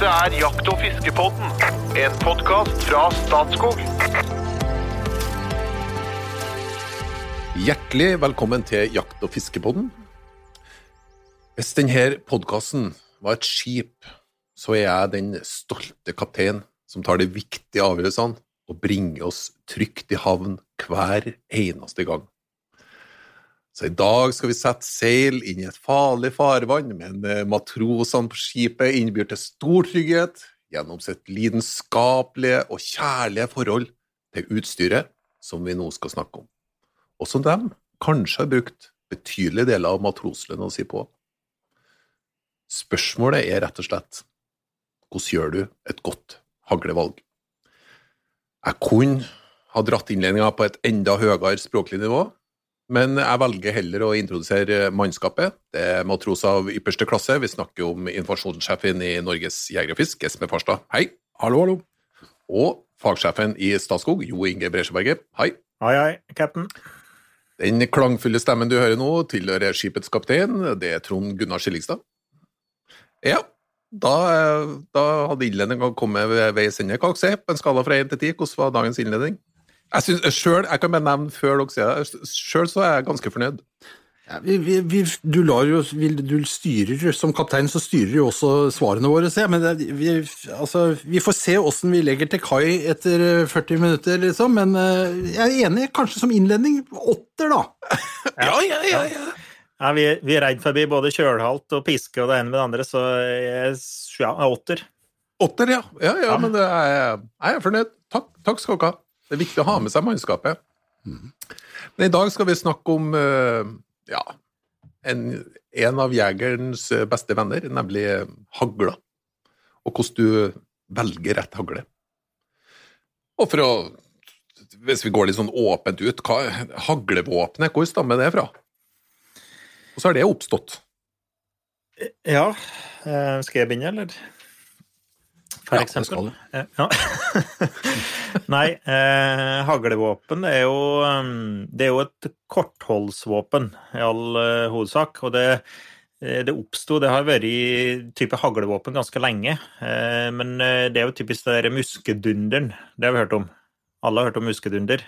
Dette er Jakt- og fiskepodden, en podkast fra Statskog. Hjertelig velkommen til Jakt- og fiskepodden. Hvis denne podkasten var et skip, så er jeg den stolte kaptein som tar de viktige avgjørelsene og bringer oss trygt i havn hver eneste gang. Så i dag skal vi sette seil inn i et farlig farvann, men eh, matrosene på skipet innbyr til stor trygghet gjennom sitt lidenskapelige og kjærlige forhold til utstyret som vi nå skal snakke om, og som de kanskje har brukt betydelige deler av matroslønna si på. Spørsmålet er rett og slett hvordan gjør du et godt haglevalg? Jeg kunne ha dratt innledninga på et enda høyere språklig nivå, men jeg velger heller å introdusere mannskapet. Det er matroser av ypperste klasse. Vi snakker om informasjonssjefen i Norges Jeger og Fisk, Esme Farstad. Hei. Hallo, hallo. Og fagsjefen i Statskog, Jo Inge Bresjeberget. Hei. Hei, hei, cap'n. Den klangfulle stemmen du hører nå, tilhører skipets kaptein. Det er Trond Gunnar Skillingstad. Ja, da, da hadde innledninga kommet ved veis ende. Hva dere på en skala fra én til ti? Hvordan var dagens innledning? Jeg, synes, selv, jeg kan bare nevne før dere sier det, sjøl så er jeg ganske fornøyd. Ja, vi, vi, vi, du, lar jo, du styrer Som kaptein så styrer jo også svarene våre, se. Men det, vi, altså, vi får se åssen vi legger til kai etter 40 minutter, liksom. Men jeg er enig, kanskje som innledning åtter, da. ja, ja, ja, ja. ja vi, vi er redd forbi både kjølhalt og piske og det ene med det andre, så jeg, ja, åtter. Åtter, ja. Ja, ja, men det er, jeg er fornøyd. Takk, takk skal dere ha. Det er viktig å ha med seg mannskapet. Men i dag skal vi snakke om ja, en, en av jegerens beste venner, nemlig hagla. Og hvordan du velger rett hagle. Og for å Hvis vi går litt sånn åpent ut, hva, haglevåpenet, hvor stammer det fra? Og så har det oppstått. Ja, skal jeg begynne, eller? For ja, eksempel. Ja. Nei, eh, haglevåpen er jo, det er jo et kortholdsvåpen i all eh, hovedsak. Og det, det oppsto Det har vært i type haglevåpen ganske lenge. Eh, men det er jo typisk det derre muskedunderen. Det har vi hørt om. Alle har hørt om muskedunder.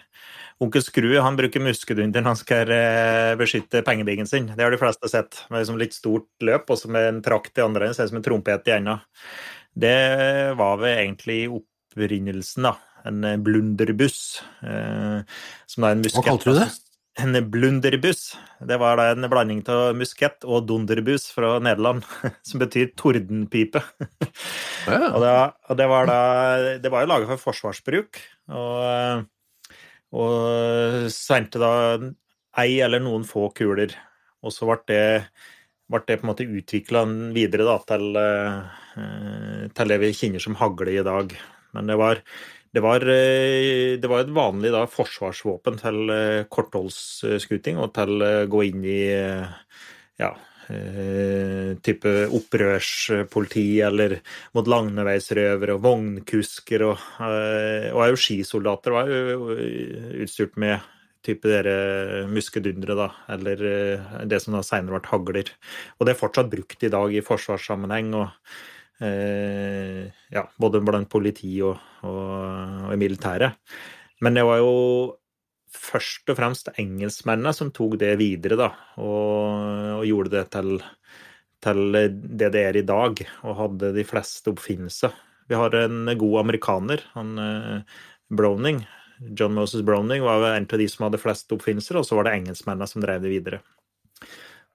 Onkel Skrue han bruker muskedunder når han skal beskytte pengebingen sin. Det har de fleste sett. Med liksom litt stort løp og med en trakt i andre enden, ser ut som en trompet i enda. Det var vel egentlig opprinnelsen, da. En blunderbuss. Eh, som er en muskett. Hva kalte du det? En blunderbuss. Det var da en blanding av muskett og dunderbuss fra Nederland, som betyr tordenpipe. Ja. og, det, og, det, var da Det var jo laga for forsvarsbruk, og, og sendte da ei eller noen få kuler. Og så ble det, ble det på en måte utvikla videre da, til Eh, til det vi kjenner som hagle i dag. Men det var, det var, eh, det var et vanlig da, forsvarsvåpen til eh, kortholdsskuting og til å gå inn i ja, type opprørspoliti eller mot landeveisrøvere og vognkusker og, er jo skisoldater var jo utstyrt med type dere muskedundere, da, eller det som da senere ble hagler. Og det er fortsatt brukt i dag i forsvarssammenheng. og Eh, ja, både blant politi og, og, og, militæret. Men det var jo først og fremst engelskmennene som tok det videre, da, og, og gjorde det til, til, det det er i dag, og hadde de fleste oppfinnelser. Vi har en god amerikaner, han eh, Browning. John Moses Browning var en av de som hadde flest oppfinnelser, og så var det engelskmennene som drev det videre.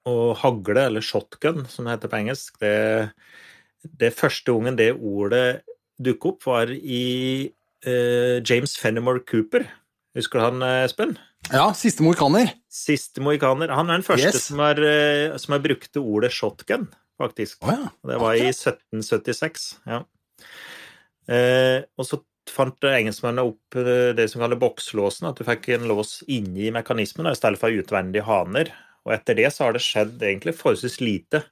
Og hagle, eller shotgun, som det heter på engelsk, det det første gangen det ordet dukket opp, var i eh, James Fenimore Cooper. Husker du han, eh, Espen? Ja, Siste mohikaner. Siste mohikaner. Han er den første yes. som, har, uh, som har brukte ordet shotgun, faktisk. Oh, ja. Det var i 1776. ja. Eh, og så fant engelskmennene opp det som kalles bokslåsen, at du fikk en lås inni mekanismen i stedet for utvendige haner. Og etter det så har det skjedd egentlig forholdsvis lite.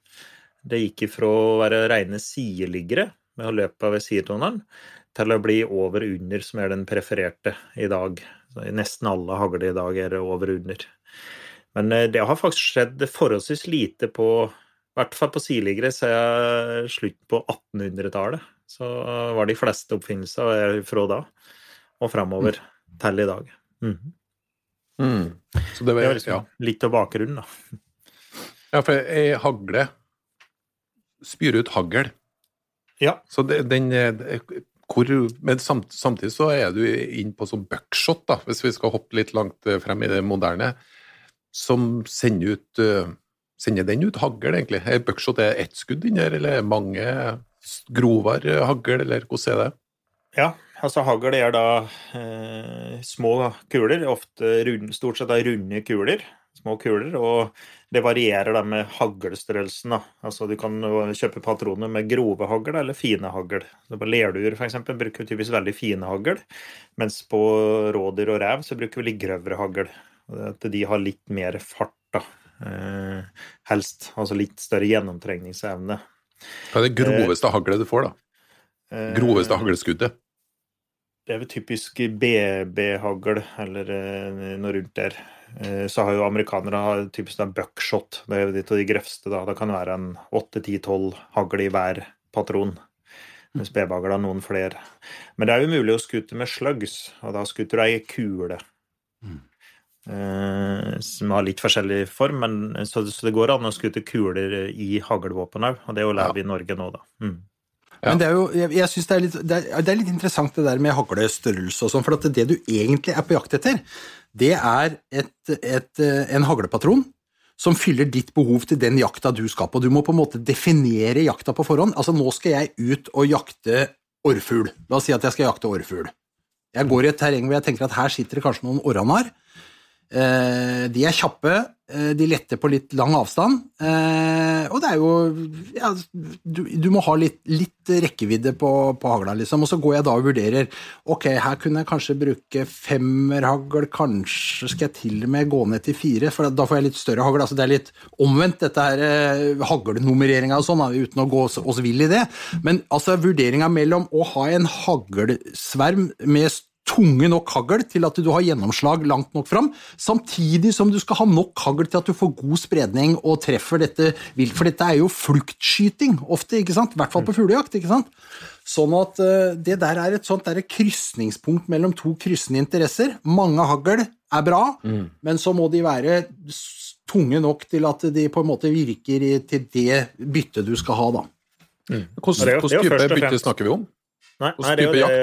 Det gikk ifra å være rene sideliggere med å løpe ved sidetoneren, til å bli over under, som er den prefererte i dag. Så nesten alle hagler i dag er over under. Men eh, det har faktisk skjedd forholdsvis lite på i hvert fall på sideliggere siden slutten på 1800-tallet. Så var de fleste oppfinnelser fra da og framover mm. til i dag. Mm. Mm. Så det, var, det var liksom ja. litt av bakgrunnen, da. Ja, for ei hagle spyr ut hagl. Ja. Så det, den hvor, Men samt, samtidig så er du inn på sånn buckshot, da, hvis vi skal hoppe litt langt eh, frem i det moderne, som sender ut Sender den ut hagl, egentlig? Er buckshot er ett skudd inni her, eller er mange grovere hagl, eller hvordan er det? Ja, altså hagl er da eh, små kuler, ofte rund, stort sett da runde kuler. Små kuler, og det varierer da med haglstørrelsen. Da. Altså Du kan kjøpe patroner med grove hagl eller fine hagl. På lerduer f.eks. bruker vi typisk veldig fine hagl, mens på rådyr og rev så bruker vi litt grøvere hagl. At de har litt mer fart, da. Eh, helst. Altså litt større gjennomtrengningsevne. Hva er det groveste haglet du får, da? Eh, groveste haglskuddet? Det er vel typisk BB-hagl, eller eh, noe rundt der. Eh, så har jo amerikanere typisk en buckshot. Det er jo av de grøvste. da. Det kan være en 8-10-12 hagl i hver patron. Mens BB-hagl har noen flere. Men det er jo mulig å skute med slugs, og da skuter du ei kule. Mm. Eh, som har litt forskjellig form, men, så, så, det går an å skute kuler i haglvåpen òg. Og det er jo lov i Norge nå, da. Mm. Ja. Men det er jo, jeg, jeg synes det er, litt, det, er, det er litt interessant det der med haglestørrelse og sånn, for at det du egentlig er på jakt etter, det er et, et, en haglepatron som fyller ditt behov til den jakta du skal på. Du må på en måte definere jakta på forhånd. Altså, nå skal jeg ut og jakte orrfugl. La oss si at jeg skal jakte orrfugl. Jeg går i et terreng hvor jeg tenker at her sitter det kanskje noen orranar. Eh, de er kjappe, eh, de letter på litt lang avstand, eh, og det er jo ja, du, du, må ha litt, litt rekkevidde på, på, hagla, liksom. Og så går jeg da og vurderer ok, her kunne jeg kanskje bruke femmerhagl, kanskje skal jeg til og med gå ned til fire, for da får jeg litt større hagl. Altså det er litt omvendt, dette her haglnummereringa og sånn, uten å gå oss vill i det. Men altså vurderinga mellom å ha en haglsverm med tunge nok hagl til at du har gjennomslag langt nok fram, samtidig som du skal ha nok hagl til at du får god spredning og treffer dette vilt. For dette er jo fluktskyting ofte, ikke sant? i hvert fall på fuglejakt. ikke sant? Sånn at uh, det der er et sånt der krysningspunkt mellom to kryssende interesser. Mange hagl er bra, mm. men så må de være tunge nok til at de på en måte virker til det byttet du skal ha, da. Mm. Hvilken type bytte snakker vi om? Nei, nei det er jo det,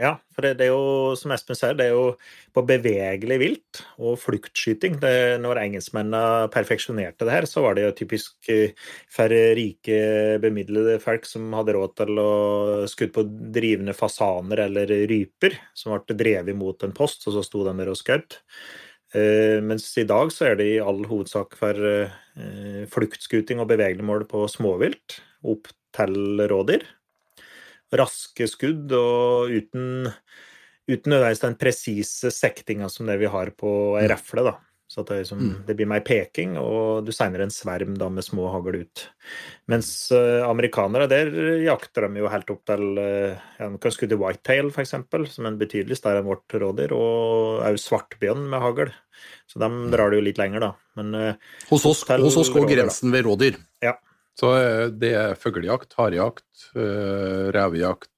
ja, for det, det, er jo, som Espen sier, det er jo på bevegelig vilt og fluktskyting. Det, når engelskmennene perfeksjonerte det her, så var det jo typisk eh, færre rike, bemidlede folk som hadde råd til å skutt på drivende fasaner eller ryper, som ble drevet mot en post, og så sto de der og skjøt. Uh, mens i dag så er det i all hovedsak for uh, fluktskuting og bevegelig mål på småvilt opp til rådyr raske skudd og uten, uten nødvendigvis den presise sektinga som det vi har på ei refle. da. Så det, liksom, mm. det, blir mer peking, og du segner en sverm da med små hagl ut. Mens uh, amerikanere, der jakter de jo helt opp til uh, ja, De kan skudde whitetail, f.eks., som en betydelig større enn vårt rådyr, og òg svartbjørn med hagl. Så de mm. drar det jo litt lenger, da. Men, uh, hos oss, hos oss går grensen ved rådyr. Ja. Så eh, det er fuglejakt, harejakt, uh, revejakt,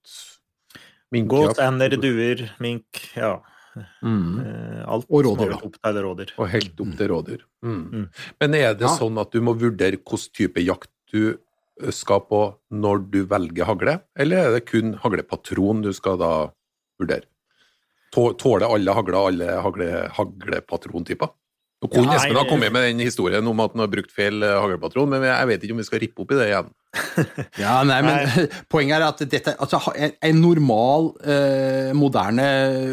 minkjakt Gås, ender, duer, mink, ja. Mm. Uh, alt og rådyr. Opp til rådyr. Og helt opp til rådyr. Mm. Mm. Men er det ja. sånn at du må vurdere hvilken type jakt du skal på når du velger hagle, eller er det kun haglepatron du skal da vurdere? Tåler alle hagler alle hagle, haglepatrontyper? Nå kunne Espen ha kommet med den historien om at han har brukt feil eh, haglpatron, men jeg vet ikke om vi skal rippe opp i det igjen. ja, nei, men Poenget er at dette, altså, en normal, eh, moderne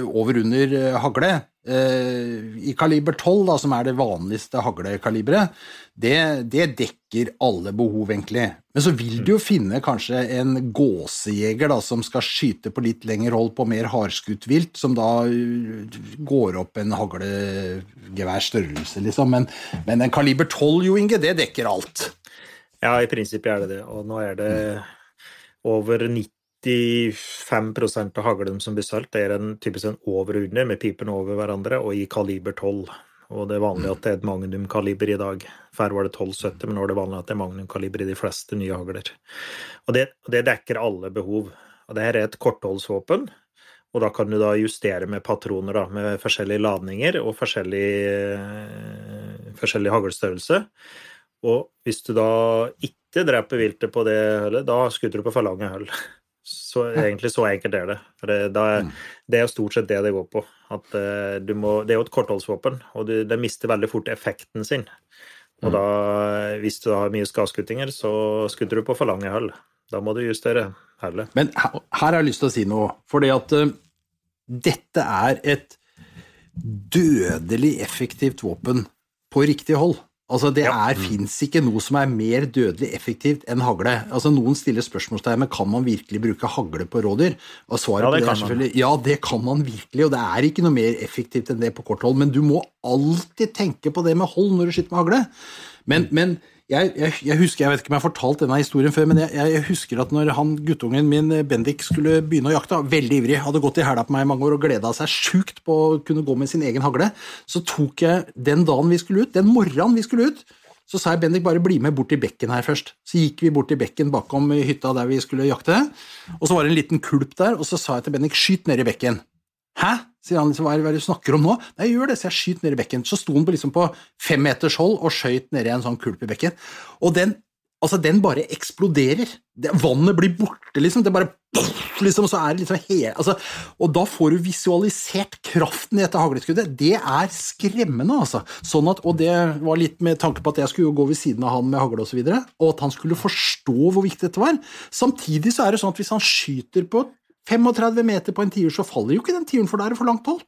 over-under eh, hagle Eh, i kaliber 12, da, som er det vanligste haglekaliberet, det, det, dekker alle behov, egentlig. Men så vil du jo finne kanskje en gåsejeger da, som skal skyte på litt lengre hold på mer hardskutt vilt, som da uh, går opp en haglegeværstørrelse, liksom. Men, men en kaliber 12, Jo Inge, det dekker alt. Ja, i prinsippet er det det. Og nå er det over 95% av haglen som blir solgt, er en typisk en over og under, med pipene over hverandre, og i kaliber 12. Og det er vanlig at det er et magnumkaliber i dag. Før var det 1270, men nå er det vanlig at det er magnumkaliber i de fleste nye hagler. Og det, det dekker alle behov. Og det her er et kortholdsvåpen, og da kan du da justere med patroner da, med forskjellige ladninger og forskjellig, eh, forskjellig haglstørrelse. Og hvis du da ikke dreper viltet på det hullet, da skutter du på for lange hull. Så egentlig så enkelt er det. For det, da, mm. det er jo stort sett det det går på. At uh, du må, det er jo et kortholdsvåpen, og det, det mister veldig fort effekten sin. Og mm. da, hvis du har mye skadskuttinger, så skutter du på for lange hull. Da må du justere hullet. Men her, her, har jeg lyst til å si noe. Fordi at uh, dette er et dødelig effektivt våpen på riktig hold. Altså, Det ja. fins ikke noe som er mer dødelig effektivt enn hagle. Altså, Noen stiller spørsmålstegn men kan man virkelig bruke hagle på rådyr. Og svaret ja, på det er selvfølgelig ja, det kan man virkelig, og det er ikke noe mer effektivt enn det på kort hold. Men du må alltid tenke på det med hold når du skyter med hagle. Men, mm. men jeg, jeg, jeg, husker, jeg vet ikke om jeg har fortalt denne historien før, men jeg, jeg husker at når han guttungen min Bendik skulle begynne å jakte, veldig ivrig, hadde gått i hæla på meg i mange år og gleda seg sjukt på å kunne gå med sin egen hagle, så tok jeg den dagen vi skulle ut, den morgenen vi skulle ut, så sa jeg Bendik bare bli med bort til bekken her først. Så gikk vi bort til bekken bakom hytta der vi skulle jakte, og så var det en liten kulp der, og så sa jeg til Bendik skyt ned i bekken. Hæ? Sier han liksom, hva er det du snakker om nå? Nei, jeg gjør det, så jeg skyter ned i bekken. Så sto han på, liksom på fem meters hold og skøyt nedi en sånn kulp i bekken. Og den, altså, den bare eksploderer. Det, vannet blir borte, liksom. Det bare liksom, så er det liksom hele, altså, Og da får du visualisert kraften i dette hagleskuddet. Det er skremmende, altså. Sånn at, og det var litt med tanke på at jeg skulle gå ved siden av han med hagle og, så videre, og at han skulle forstå hvor viktig dette var. Samtidig så er det sånn at hvis han skyter på 35 meter på en tiur, så faller jo ikke den tiuren, for da er det for langt hold.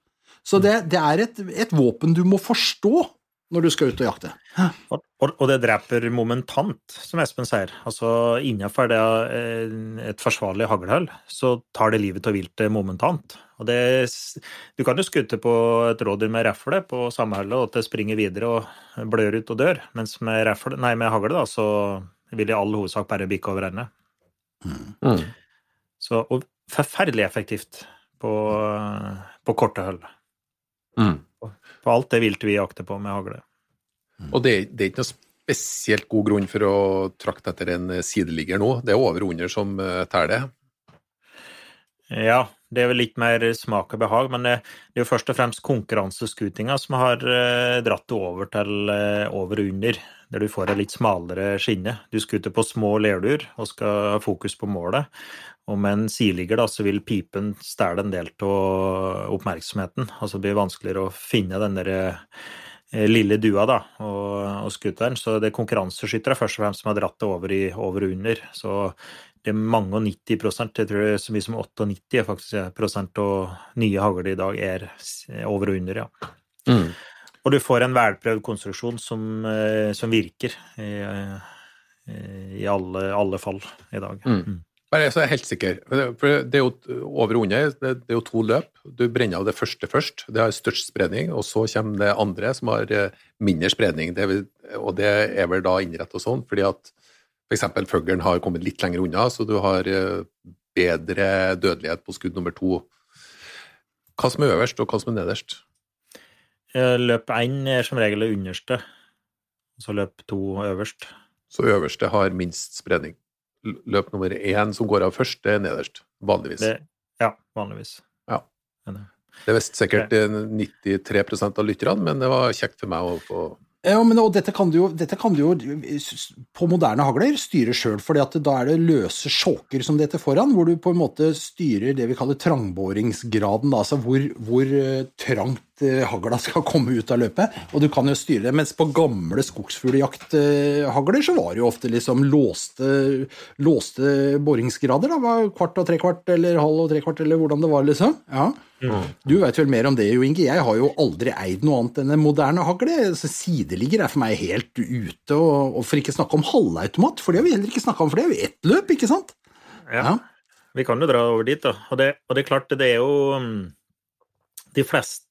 Så det, det er et, et, våpen du må forstå når du skal ut og jakte. Og, og, det dreper momentant, som Espen sier. Altså innenfor det, eh, et forsvarlig haglhull, så tar det livet av viltet momentant. Og det, du kan jo skutte på et rådyr med refle på samme hullet, og at det springer videre og blør ut og dør, mens med, refle, nei, med hagle da, så vil det i all hovedsak bare bikke over ende. Mm. Så, og forferdelig effektivt på, på korte hull. Mm. På alt det viltet vi jakter på med hagle. Mm. Og det, det, er ikke noe spesielt god grunn for å trakte etter en sideligger nå? Det er over og under som uh, teller? Ja, det er vel litt mer smak og behag, men det, det er jo først og fremst konkurranseskutinga som har uh, dratt det over til uh, over og under, der du får ei litt smalere skinne. Du skuter på små leirduer og skal ha fokus på målet. Og med en sideligger da, så vil pipen stjele en del av oppmerksomheten. Altså det blir vanskeligere å finne den der eh, lille dua da, og, og skuteren. Så det er konkurranseskyttere først og fremst som har dratt det over, i, over og under. Så det er mange og 90 prosent, jeg tror det er så mye som 98 faktisk, prosent av nye hagler i dag er over og under, ja. Mm. Og du får en velprøvd konstruksjon som, eh, som virker i, eh, i alle, alle, fall i dag. Mm. mm. Bare jeg er helt sikker. For det er jo over og under. Det er jo to løp. Du brenner av det første først. Det har størst spredning. Og så kommer det andre som har eh, mindre spredning. Det vil, og det er vel da innrettet sånn fordi at f.eks. fuglen har kommet litt lenger unna, så du har bedre dødelighet på skudd nummer to. Hva som er øverst, og hva som er nederst? Løp én er som regel det underste, så løp to øverst. Så øverste har minst spredning? løp nummer én som går av først, det er nederst. Vanligvis. Det, ja, vanligvis. Ja. Det er visst sikkert 93% av lytterne, men det var kjekt for meg å få ja, men og dette kan, du jo, dette kan du jo på moderne hagler styre sjøl, for da er det løse sjåker som det heter foran, hvor du på en måte styrer det vi kaller trangbåringsgraden, da, altså hvor, hvor uh, trangt hagla skal komme ut av løpet. Og du kan jo styre det, mens på gamle skogsfugljakthagler så var det jo ofte liksom låste, låste boringsgrader, da, kvart og trekvart eller halv og trekvart eller hvordan det var, liksom. Ja. Mm. Du veit vel mer om det, Jo Inge. Jeg har jo aldri eid noe annet enn en moderne hagle. Sideligger er for meg helt ute, og, og for ikke snakke om halvautomat, for det har vi heller ikke snakka om, for det er jo ett løp, ikke sant? Ja. ja. Vi kan jo dra over dit, da. Og det, og det er klart, det er jo mm, De fleste,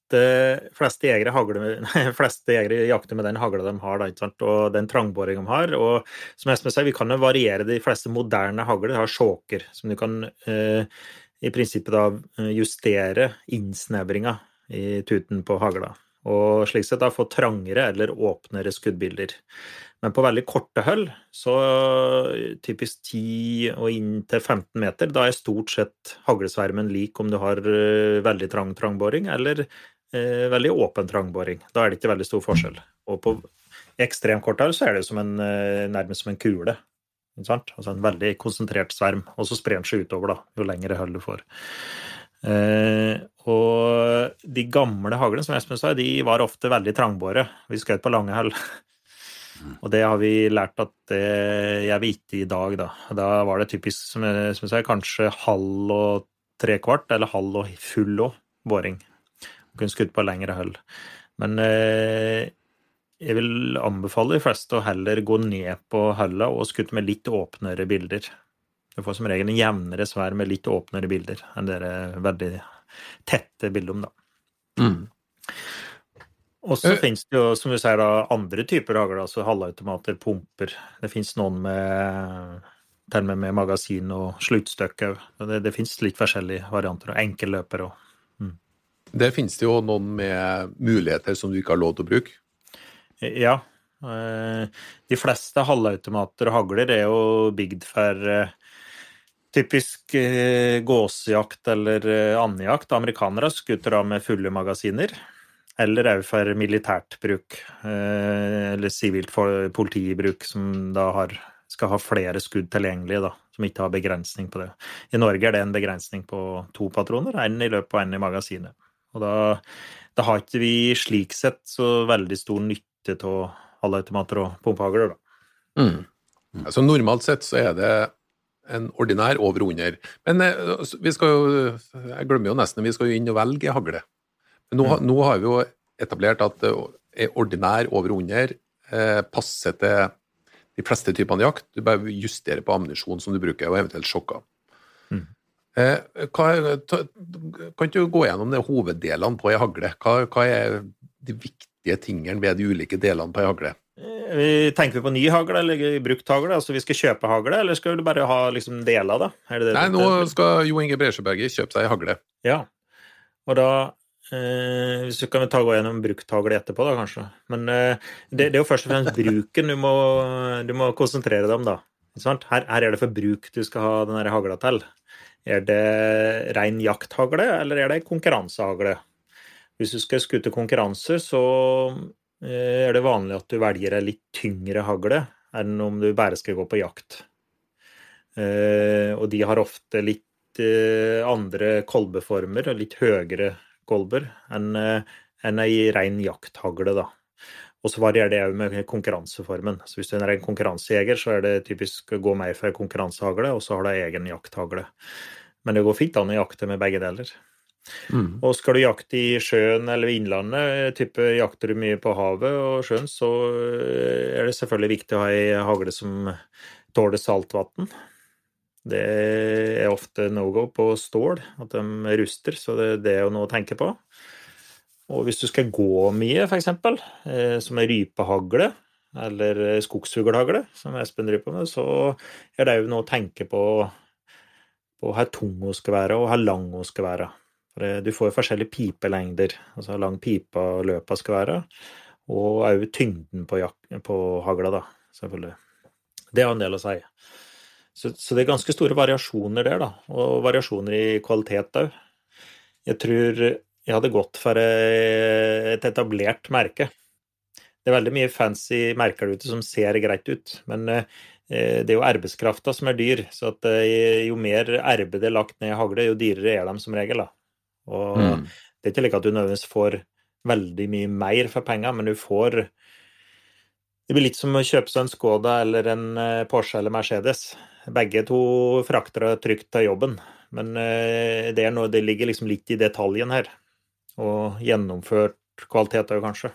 fleste jegere, hagle, fleste jegere jakter med den hagla de har, da, og den trangboringa de har. Og som Espen sier, vi kan jo variere de fleste moderne hagler. De har sjåker som du kan eh, i prinsippet da eh, justere innsnevringa i tuten på hagla. og slik sett da få trangere eller åpnere skuddbilder. Men på veldig korte hull, så typisk 10 og inntil 15 meter, da er stort sett haglesvermen lik om du har eh, veldig trang trangboring eller eh, veldig åpen trangboring. Da er det ikke veldig stor forskjell. Og på ekstremt kort hull så er det som en, eh, nærmest som en kule. Altså en veldig konsentrert sverm. Og så sprer den seg utover, da, jo lengre hull du får. Eh, og de gamle haglene, som Espen sa, de var ofte veldig trangbåre. Vi skjøt på lange hull. Og det har vi lært at det gjør vi ikke i dag, da. Da var det typisk, som jeg, som jeg sa, kanskje halv og tre kvart, eller halv og full òg, boring. Kunne skutt på lengre hull. Men eh, jeg vil anbefale de fleste å heller gå ned på hullet og skutte med litt åpnere bilder. Du får som regel en jevnere svær med litt åpnere bilder enn dere veldig tette bilder om, da. Mm. Og så uh, finnes det jo, som du sier, da, andre typer hagl, altså halvautomater, pumper. Det finnes noen med til og med med magasin og sluttstykke. Det, det finnes litt forskjellige varianter. og Enkelløper og. Det finnes det jo noen med muligheter som du ikke har lov til å bruke? Ja. Eh, de fleste halvautomater og hagler er jo bygd for eh, typisk gåsejakt eller andjakt. Amerikanere skuter da med fulle magasiner eller òg for militært bruk, eh, eller sivilt politibruk, som da har, skal ha flere skudd tilgjengelige, da, som ikke har begrensning på det. I Norge er det en begrensning på to patroner, én i løpet og én i magasinet. Og da, da, har ikke vi slik sett så veldig stor nytte av halvautomater og pumpehagler, da. Mm. Altså, normalt sett så er det en ordinær over og under. Men eh, vi skal jo Jeg glemmer jo nesten vi skal jo inn og velge hagle. Nå, mm. nå, har vi jo etablert at eh, ordinær over og under eh, passer til de fleste typene jakt. Du bare justerer på ammunisjon som du bruker, og eventuelt sjokker. Eh, hva, ta, kan ikke du gå gjennom de hoveddelene på ei hagle? Hva, hva, er de viktige tingene ved de ulike delene på ei hagle? Eh, tenker vi på ny hagle eller brukt hagle? Altså vi skal kjøpe hagle, eller skal du bare ha liksom deler, da? Det det Nei, nå skal Jo Inge Bresjeberget kjøpe seg ei hagle. Ja, og da Eh, hvis du kan ta gå gjennom brukthagle etterpå, da, kanskje. Men eh, det, det, er jo først og fremst bruken du må, du må konsentrere deg om, da. Her, her, er det for bruk du skal ha den hagla til. Er det rein jakthagle, eller er det konkurransehagle? Hvis du skal skute konkurranse, så eh, er det vanlig at du velger ei litt tyngre hagle enn om du bare skal gå på jakt. Eh, og de har ofte litt eh, andre kolbeformer og litt høyere kolber enn eh, en ei rein jakthagle, da. Og så varierer det òg med konkurranseformen. Så hvis du er en konkurransejeger, så er det typisk å gå mer for konkurransehagle, og så har du egen jakthagle. Men det går fint an å jakte med begge deler. Mm. Og skal du jakte i sjøen eller innlandet, type jakter du mye på havet og sjøen, så eh, er det selvfølgelig viktig å ha ei hagle som tåler saltvann. Det er ofte no go på stål, at de ruster, så det, det er jo noe å tenke på. Og hvis du skal gå mye, f.eks., eh, som ei rypehagle eller skogsfuglhagle, som Espen driver på med, så er det jo noe å tenke på på hvor tung hun skal være, og hvor lang hun skal være. For du får jo forskjellige pipelengder, altså hvor lang pipa og løpa skal være, og òg tyngden på, på hagla, da, selvfølgelig. Det har en del å si. Så, så, det er ganske store variasjoner der, da. Og variasjoner i kvalitet òg. Jeg tror jeg hadde gått for et etablert merke. Det er veldig mye fancy merker ute som ser greit ut, men eh, det er jo arbeidskrafta som er dyr. Så at eh, jo mer arbeid det er lagt ned i hagle, jo dyrere er de som regel. da. Og mm. det er ikke like at du nødvendigvis får veldig mye mer for penger, men du får Det blir litt som å kjøpe seg en Skoda eller en eh, Porsche eller Mercedes. Begge to frakter deg trygt til jobben, men eh, det, noe, det ligger liksom litt i detaljen her. Og gjennomført kvalitet òg, kanskje.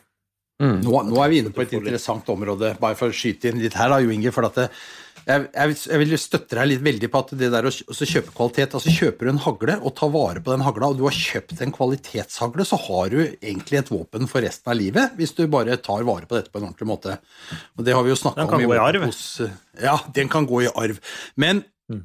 Mm. Nå, nå, er vi inne på et interessant område, bare for å skyte inn litt her, da, Jo Inge. For at det, jeg, jeg, jeg, vil støtte deg litt veldig på at det der å, kjøpe kvalitet altså Kjøper du en hagle og tar vare på den hagla, og du har kjøpt en kvalitetshagle, så har du egentlig et våpen for resten av livet, hvis du bare tar vare på dette på en ordentlig måte. Og det har vi jo snakka om. Den kan gå i arv. Hos, ja, den kan gå i arv. Men mm.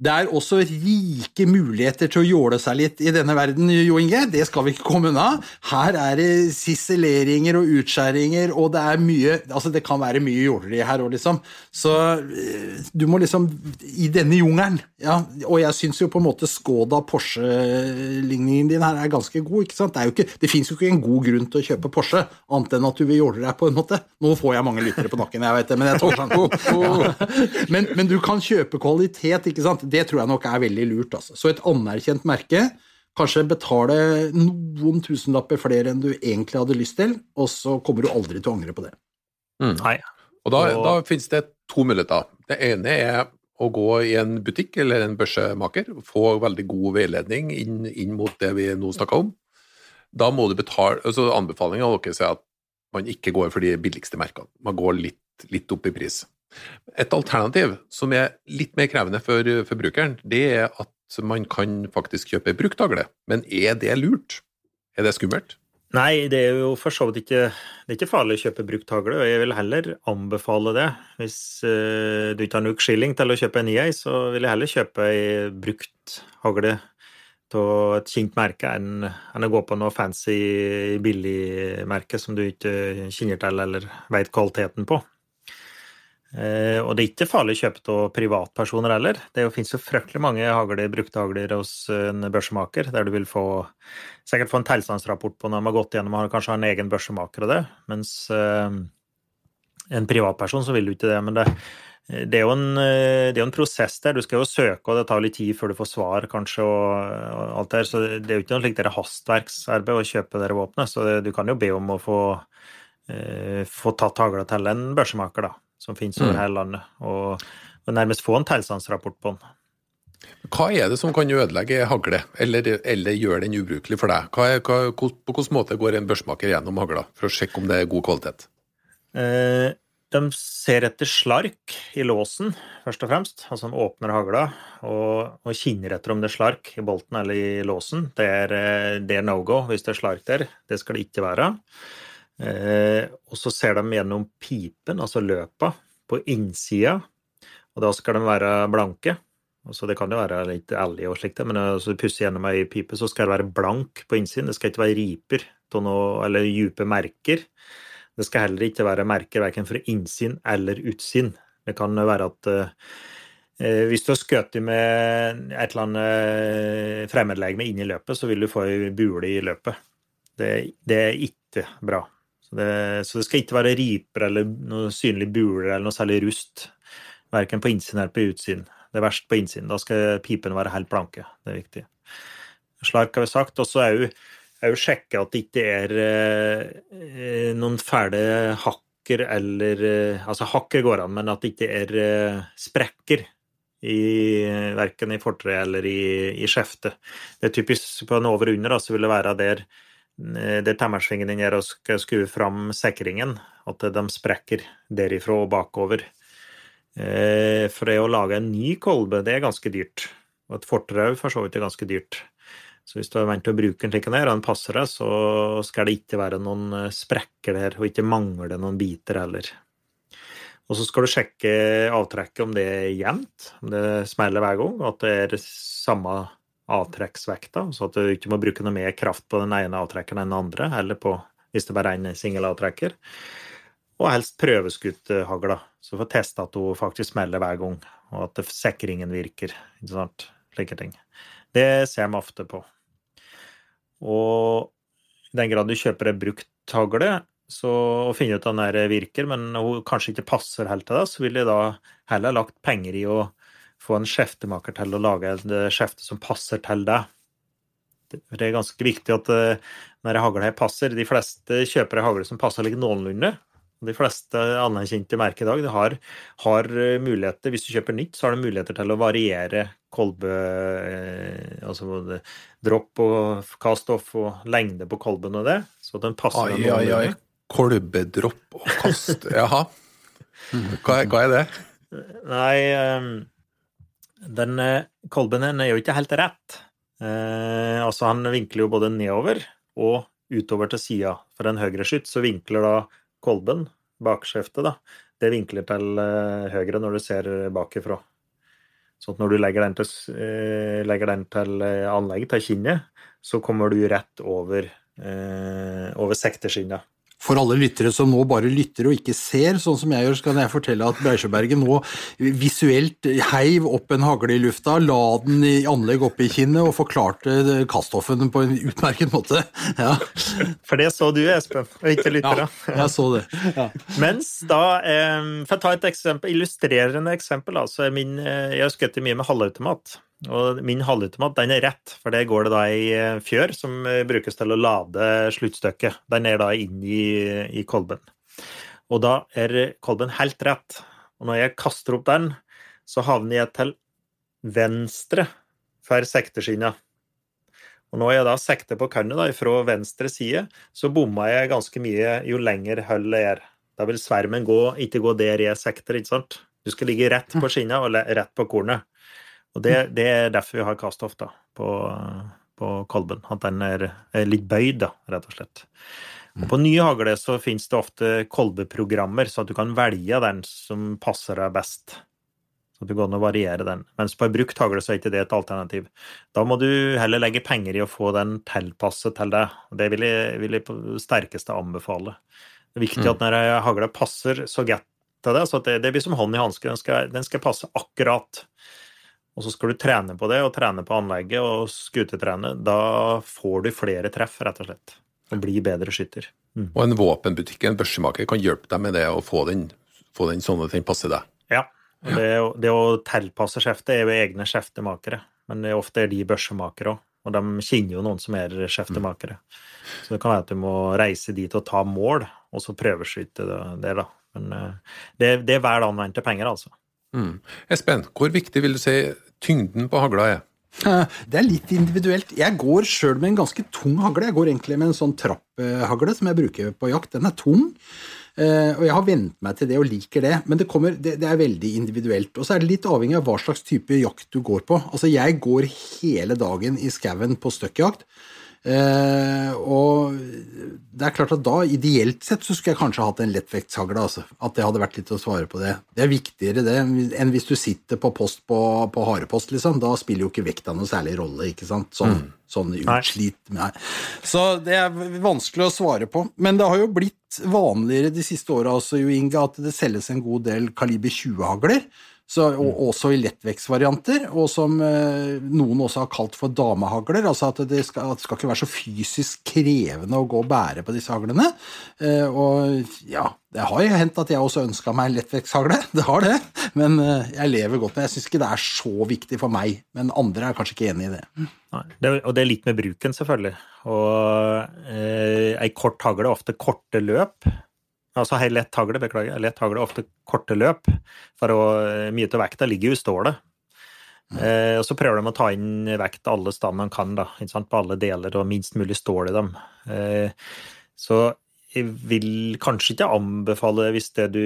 Det er også rike muligheter til å jåle seg litt i denne verden, Jo Inge. Det skal vi ikke komme unna. Her er det siseleringer og utskjæringer, og det er mye Altså, det kan være mye jåleri her òg, liksom. Så eh, du må liksom I denne jungelen, ja. Og jeg syns jo på en måte Skoda Porsche-ligningen din her er ganske god, ikke sant. Det, er jo ikke, det fins jo ikke en god grunn til å kjøpe Porsche, annet enn at du vil jåle deg på en måte. Nå får jeg mange lyttere på nakken, jeg vet det, men jeg tåler sånn. Men, men du kan kjøpe kvalitet, ikke sant det tror jeg nok er veldig lurt. Altså. Så et anerkjent merke, kanskje betale noen tusenlapper flere enn du egentlig hadde lyst til, og så kommer du aldri til å angre på det. Mm. Nei. Og da, og... da finnes det to muligheter. Det ene er å gå i en butikk eller en børsemaker, få veldig god veiledning inn, inn mot det vi nå snakker om. Da må du betale altså Anbefalinga av dere er at man ikke går for de billigste merkene. Man går litt, litt opp i pris. Et alternativ som er litt mer krevende for forbrukeren, det er at man kan faktisk kjøpe brukt hagle. Men er det lurt? Er det skummelt? Nei, det er jo for så vidt ikke Det er ikke farlig å kjøpe brukt hagle, og jeg vil heller anbefale det. Hvis uh, du ikke har nok skilling til å kjøpe en ny ei, så vil jeg heller kjøpe ei brukt hagle av et kjent merke enn, enn, å gå på noe fancy billigmerke som du ikke kjenner til eller vet kvaliteten på. Eh, og det er ikke farlig å kjøpe av privatpersoner heller. Det finnes jo fryktelig mange hagler, brukte hagler hos en børsemaker, der du vil få sikkert få en tilstandsrapport på når de har gått gjennom og kanskje har en egen børsemaker og det. Mens eh, en privatperson så vil du ikke det. Men det, det er jo en, det er en, prosess der. Du skal jo søke, og det tar litt tid før du får svar, kanskje, og, og alt der. Så det er jo ikke noe slikt hastverksarbeid å kjøpe det våpenet. Så det, du kan jo be om å få, eh, få tatt hagla til en børsemaker, da som finnes over mm. hele landet, og, og, nærmest få en tilstandsrapport på den. Hva er det som kan ødelegge hagle, eller, eller gjøre den ubrukelig for deg? Hva er, hva, på hvilken måte går en børsmaker gjennom hagla for å sjekke om det er god kvalitet? Eh, de ser etter slark i låsen, først og fremst. Altså de åpner hagla og, og kinner etter om det er slark i bolten eller i låsen. Det er, eh, det er no go hvis det er slark der. Det skal det ikke være. Eh, og så ser de gjennom pipen, altså løpa, på innsida. Og da skal de være blanke. Altså det kan jo være litt ærlig og slikt, men når du pusser gjennom ei pipe, så skal det være blank på innsiden. Det skal ikke være riper noe, eller dype merker. Det skal heller ikke være merker verken fra innsiden eller utsiden. Det kan være at eh, hvis du har skutt med et eller annet fremmedlegeme inn i løpet, så vil du få ei bule i løpet. Det, det er ikke bra. Så det, så det, skal ikke være riper eller noe synlig buler eller noe særlig rust. Verken på innsiden eller på utsiden. Det er verst på innsiden. Da skal pipene være helt blanke. Det er viktig. Slark har vi sagt. Og så er jo, er jo sjekke at det ikke er eh, noen fæle hakker eller eh, Altså, hakker går an, men at det ikke er eh, sprekker i verken i fortreet eller i, i skjeftet. Det er typisk på en over og under, så vil det være der Eh, det temmersvingen din gjør å skue fram sikringen, at de sprekker derifra og bakover. Eh, for det å lage en ny kolbe, det er ganske dyrt. Og et fortrau for så vidt er ganske dyrt. Så hvis du er vant til å bruke den slik den er, og den passer deg, så skal det ikke være noen eh, sprekker der, og ikke mangle noen biter heller. Og så skal du sjekke avtrekket om det er jevnt, om det smeller hver gang, og at det er samme avtrekksvekta, så at du ikke må bruke noe mer kraft på den ene avtrekkeren enn den andre, eller på, hvis det bare er en singel avtrekker. Og helst prøveskutt hagla, så får teste at hun faktisk smeller hver gang, og at sikringen virker. ikke sant, Slike ting. Det ser vi ofte på. Og i den grad du kjøper ei brukt hagle, så å finne ut om den virker, men hun kanskje ikke passer helt til det, så vil jeg da heller lagt penger i å få en skjeftemaker til å lage et eh, skjefte som passer til deg. Det er ganske viktig at denne når hagla her passer De fleste kjøper ei hagle som passer like noenlunde. De fleste anerkjente merker i dag de har, har, eh, muligheter, hvis du kjøper nytt, så har du muligheter til å variere kolbe Altså både dropp og kastoff og lengde på kolben og det, så den passer Ai, ai, ai. Kolbedropp og kast Jaha. Hva, hva er det? Nei den eh, kolben er jo ikke helt rett. Eh, altså, han vinkler jo både nedover og utover til sida. For en høyreskytt så vinkler da kolben, bakskjeftet, da, det vinkler til eh, høyre når du ser bakifra. Så når du legger den til, eh, legger den til anlegget, til kinnet, så kommer du rett over, eh, over sekteskinnet. For alle lyttere som nå bare lytter og ikke ser, sånn som jeg gjør, så kan jeg fortelle at Breisjøbergen nå visuelt heiv opp en hagle i lufta, la den i anlegg oppe i kinnet og forklarte Kasthoffen på en utmerket måte. Ja. For det så du, Espen, og ikke lyttere. Ja, jeg så det. Ja. Mens da, for å ta et eksempel, illustrerende eksempel, altså min, jeg har skutt mye med halvautomat. Og min halvautomat den er rett, for det går det da i eh, fjør som eh, brukes til å lade sluttstykket. Den er da inn i, i kolben. Og da er kolben helt rett. Og når jeg kaster opp den, så havner jeg til venstre for sekteskinna. Og når jeg da sekter på kannet fra venstre side, så bomma jeg ganske mye jo lenger hullet er. Da vil svermen gå, ikke gå der jeg sekter, ikke sant? Du skal ligge rett på skinnet og rett på kornet. Og det, det, er derfor vi har kastoff da, på, på kolben. At den er, er, litt bøyd, da, rett og slett. Og på nye hagler så finnes det ofte kolbeprogrammer, så at du kan velge den som passer deg best. Så det du går an å variere den. Mens på en brukt hagle så er ikke det et alternativ. Da må du heller legge penger i å få den tilpasset til deg. Det vil jeg, vil jeg på det sterkeste anbefale. Det er viktig mm. at når hagla passer så godt til det, så at det, det blir som hånd i hanske. Den, den, skal passe akkurat. Og så skal du trene på det, og trene på anlegget og skutetrene. Da får du flere treff, rett og slett. Og blir bedre skytter. Mm. Og en våpenbutikk, en børsemaker, kan hjelpe deg med det å få den, få den sånn at den passer deg? Ja. Det, det, å tilpasse skjeftet er jo egne skjeftemakere, men det er ofte er de børsemakere òg. Og de kjenner jo noen som er skjeftemakere. Så det kan være at du må reise dit og ta mål, og så prøveskyte det, det da. Men eh, det, det er vel anvendte penger, altså. Mm. Espen, hvor viktig vil du si tyngden på hagla er? Det er litt individuelt. Jeg går sjøl med en ganske tung hagle. Jeg går egentlig med en sånn trapphagle som jeg bruker på jakt. Den er tung. Eh, og jeg har vent meg til det og liker det, men det, kommer, det, det, er veldig individuelt. Og så er det litt avhengig av hva slags type jakt du går på. Altså, jeg går hele dagen i skauen på støkkjakt. Eh, og det er klart at da, ideelt sett, så skulle jeg kanskje hatt en lettvektshagle. Altså. At det hadde vært litt å svare på det. Det er viktigere det enn hvis du sitter på post på, på harepost, liksom. Da spiller jo ikke vekta noe særlig rolle, ikke sant. Sånn, mm. sånn utslit. Nei. Så det er vanskelig å svare på. Men det har jo blitt vanligere de siste åra også, Jo Inge, at det selges en god del kaliber 20-hagler. Så, og, mm. også i lettvektsvarianter, og som eh, noen også har kalt for damehagler. altså At det skal, at det skal, ikke være så fysisk krevende å gå og bære på disse haglene. Eh, og ja, det har jo hendt at jeg også ønska meg en lettvektshagle, det har det. Men eh, jeg lever godt med Jeg syns ikke det er så viktig for meg, men andre er kanskje ikke enig i det. Nei, det, Og det er litt med bruken, selvfølgelig. Og eh, ei kort hagle, ofte korte løp Altså hei, lett hagle, beklager. Lett hagle ofte korte løp, for å, mye av vekta ligger jo i stålet. Eh, og så prøver de å ta inn vekt alle steder man kan, da, på alle deler, og minst mulig stål i dem. Eh, så jeg vil kanskje ikke anbefale, hvis det du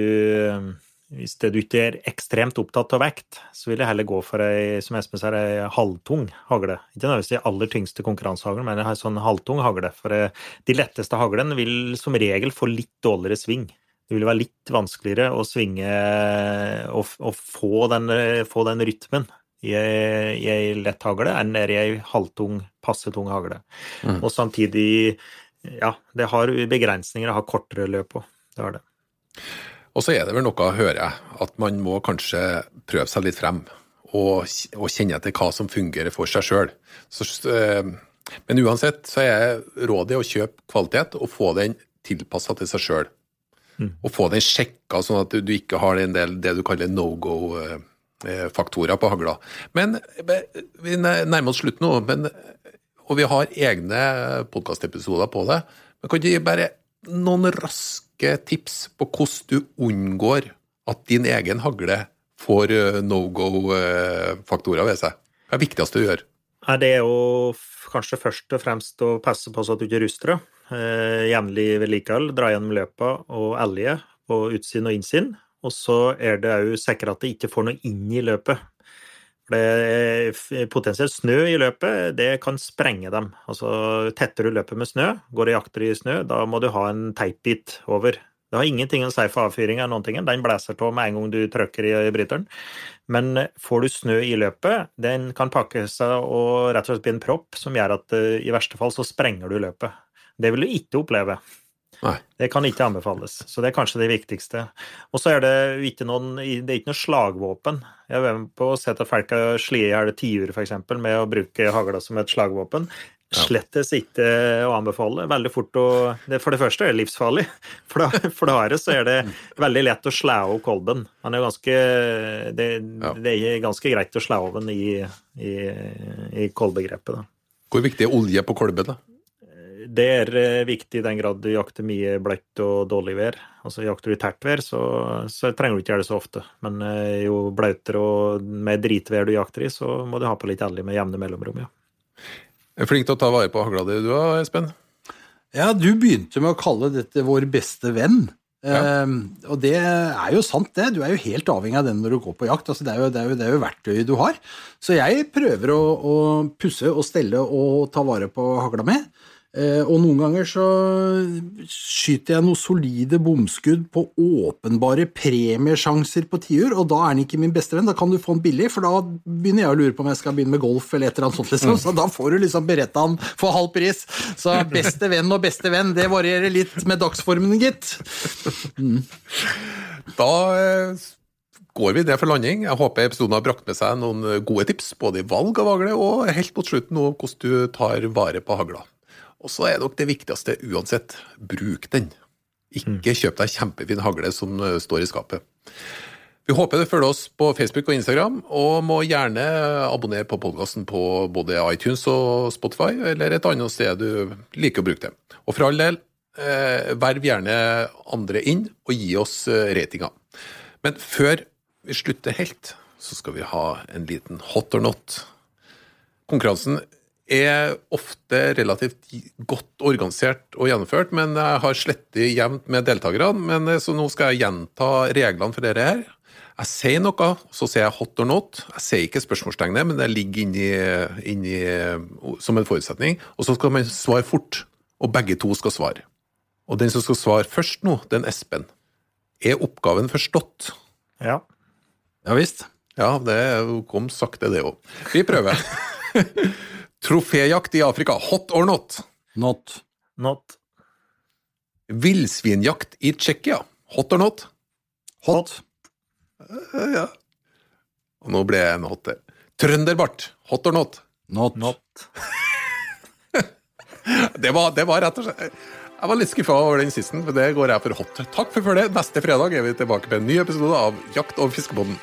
hvis du ikke er ekstremt opptatt av vekt, så vil jeg heller gå for ei som Espen sier, ei halvtung hagle. Ikke nødvendigvis de aller tyngste konkurransehaglene, men en sånn halvtung hagle. For eh, de letteste haglene vil som regel få litt dårligere sving. Det vil være litt vanskeligere å svinge og, og få, den, få, den, rytmen i ei lett hagle enn i ei halvtung, passe tung hagle. Mm. Og samtidig, ja, det har begrensninger å ha kortere løp på. Det har det. Og så er det vel noe, hører jeg, at man må kanskje prøve seg litt frem og, og kjenne etter hva som fungerer for seg sjøl. Eh, men uansett så er rådet å kjøpe kvalitet og få den tilpassa til seg sjøl. Mm. Og få den sjekka, sånn at du ikke har en del det du kaller no go-faktorer på hagla. Men vi nærmer oss slutten nå, men, og vi har egne podkastepisoder på det. Men kan du bare noen raske tips på hvordan du unngår at din egen hagle får eh, no go-faktorer ved seg? Hva er det viktigste gjør? Det er jo kanskje først og fremst å passe på så at du ikke ruster det. Eh, jevnlig vedlikehold, dra gjennom løpa og elge på utsiden og innsiden. Og så er det òg sikre at det ikke får noe inn i løpet. For det potensielt snø i løpet, det kan sprenge dem. Altså, tetter du løpet med snø, går det jakter i snø, da må du ha en teipbit over. Det har ingenting å si for avfyring eller noen ting. Den blåser av med en gang du trykker i bryteren. Men eh, får du snø i løpet, den kan pakke seg og rett og slett bli en propp som gjør at eh, i verste fall så sprenger du løpet. Det vil du ikke oppleve. Nei. Det kan ikke anbefales. Så det er kanskje det viktigste. Og så er det ikke noen, det er ikke noe slagvåpen. Jeg har vært med på å se at folk har slått i hjel tiur f.eks. med å bruke hagla som et slagvåpen. Slettes ikke å anbefale. Veldig fort å For det første er det livsfarlig. For det, for det andre så er det veldig lett å slå av kolben. Han er ganske, det, det, er ganske greit å slå av den i, i, i kolbegrepet. Da. Hvor viktig er olje på kolben? da? Det er eh, viktig i den grad du jakter mye bløtt og dårlig vær. Altså Jakter du tært vær, så, så, trenger du ikke gjøre det så ofte. Men eh, jo bløtere og mer dritvær du jakter i, så må du ha på litt elg med jevne mellomrom. ja. Er flink til å ta vare på hagla di, du da, Espen? Ja, du begynte med å kalle dette vår beste venn. Ja. Um, og det er jo sant, det. Du er jo helt avhengig av den når du går på jakt. Altså, det, er jo, det, er jo, det, er jo, verktøyet du har. Så jeg prøver å, å pusse og stelle og ta vare på hagla mi. Eh, og noen ganger så skyter jeg noen solide bomskudd på åpenbare premiesjanser på tiur, og da er den ikke min beste venn. Da kan du få den billig, for da begynner jeg å lure på om jeg skal begynne med golf eller et eller annet sånt. Liksom. Så da får du liksom beretta den for halv pris. Så beste venn og beste venn, det varierer litt med dagsformen, gitt. Mm. Da eh, går vi det for landing. Jeg håper episoden har brakt med seg noen gode tips, både i valg av hagle og helt mot slutten nå hvordan du tar vare på hagla. Og så er nok det viktigste uansett, bruk den. Ikke mm. kjøp deg kjempefin hagle som står i skapet. Vi håper du følger oss på Facebook og Instagram, og må gjerne abonnere på podkasten på både iTunes og Spotify, eller et annet sted du liker å bruke det. Og for all del, eh, verv gjerne andre inn, og gi oss ratinger. Men før vi slutter helt, så skal vi ha en liten hot or not. Konkurransen er ofte relativt godt organisert og gjennomført, men jeg har slettet jevnt med deltakerne. Men eh, Så nå skal jeg gjenta reglene for dere her. Jeg sier noe, så sier jeg hot or not. Jeg sier ikke spørsmålstegnet, men det ligger inni, inni som en forutsetning. Og så skal man svare fort, og begge to skal svare. Og den som skal svare først nå, den Espen. Er oppgaven forstått? Ja. Ja visst. Ja, det kom sakte, det òg. Vi prøver. Troféjakt i Afrika, hot or not? Not. Not. Villsvinjakt i Tsjekkia, hot or not? Hot. Uh, ja. Og nå ble jeg en hot der. Trønderbart, hot or not? Not. Not. det, var, det var rett og slett Jeg var litt skuffa over den sisten, for det går jeg for hot. Takk for følget. Neste fredag er vi tilbake med en ny episode av Jakt- over fiskebåten.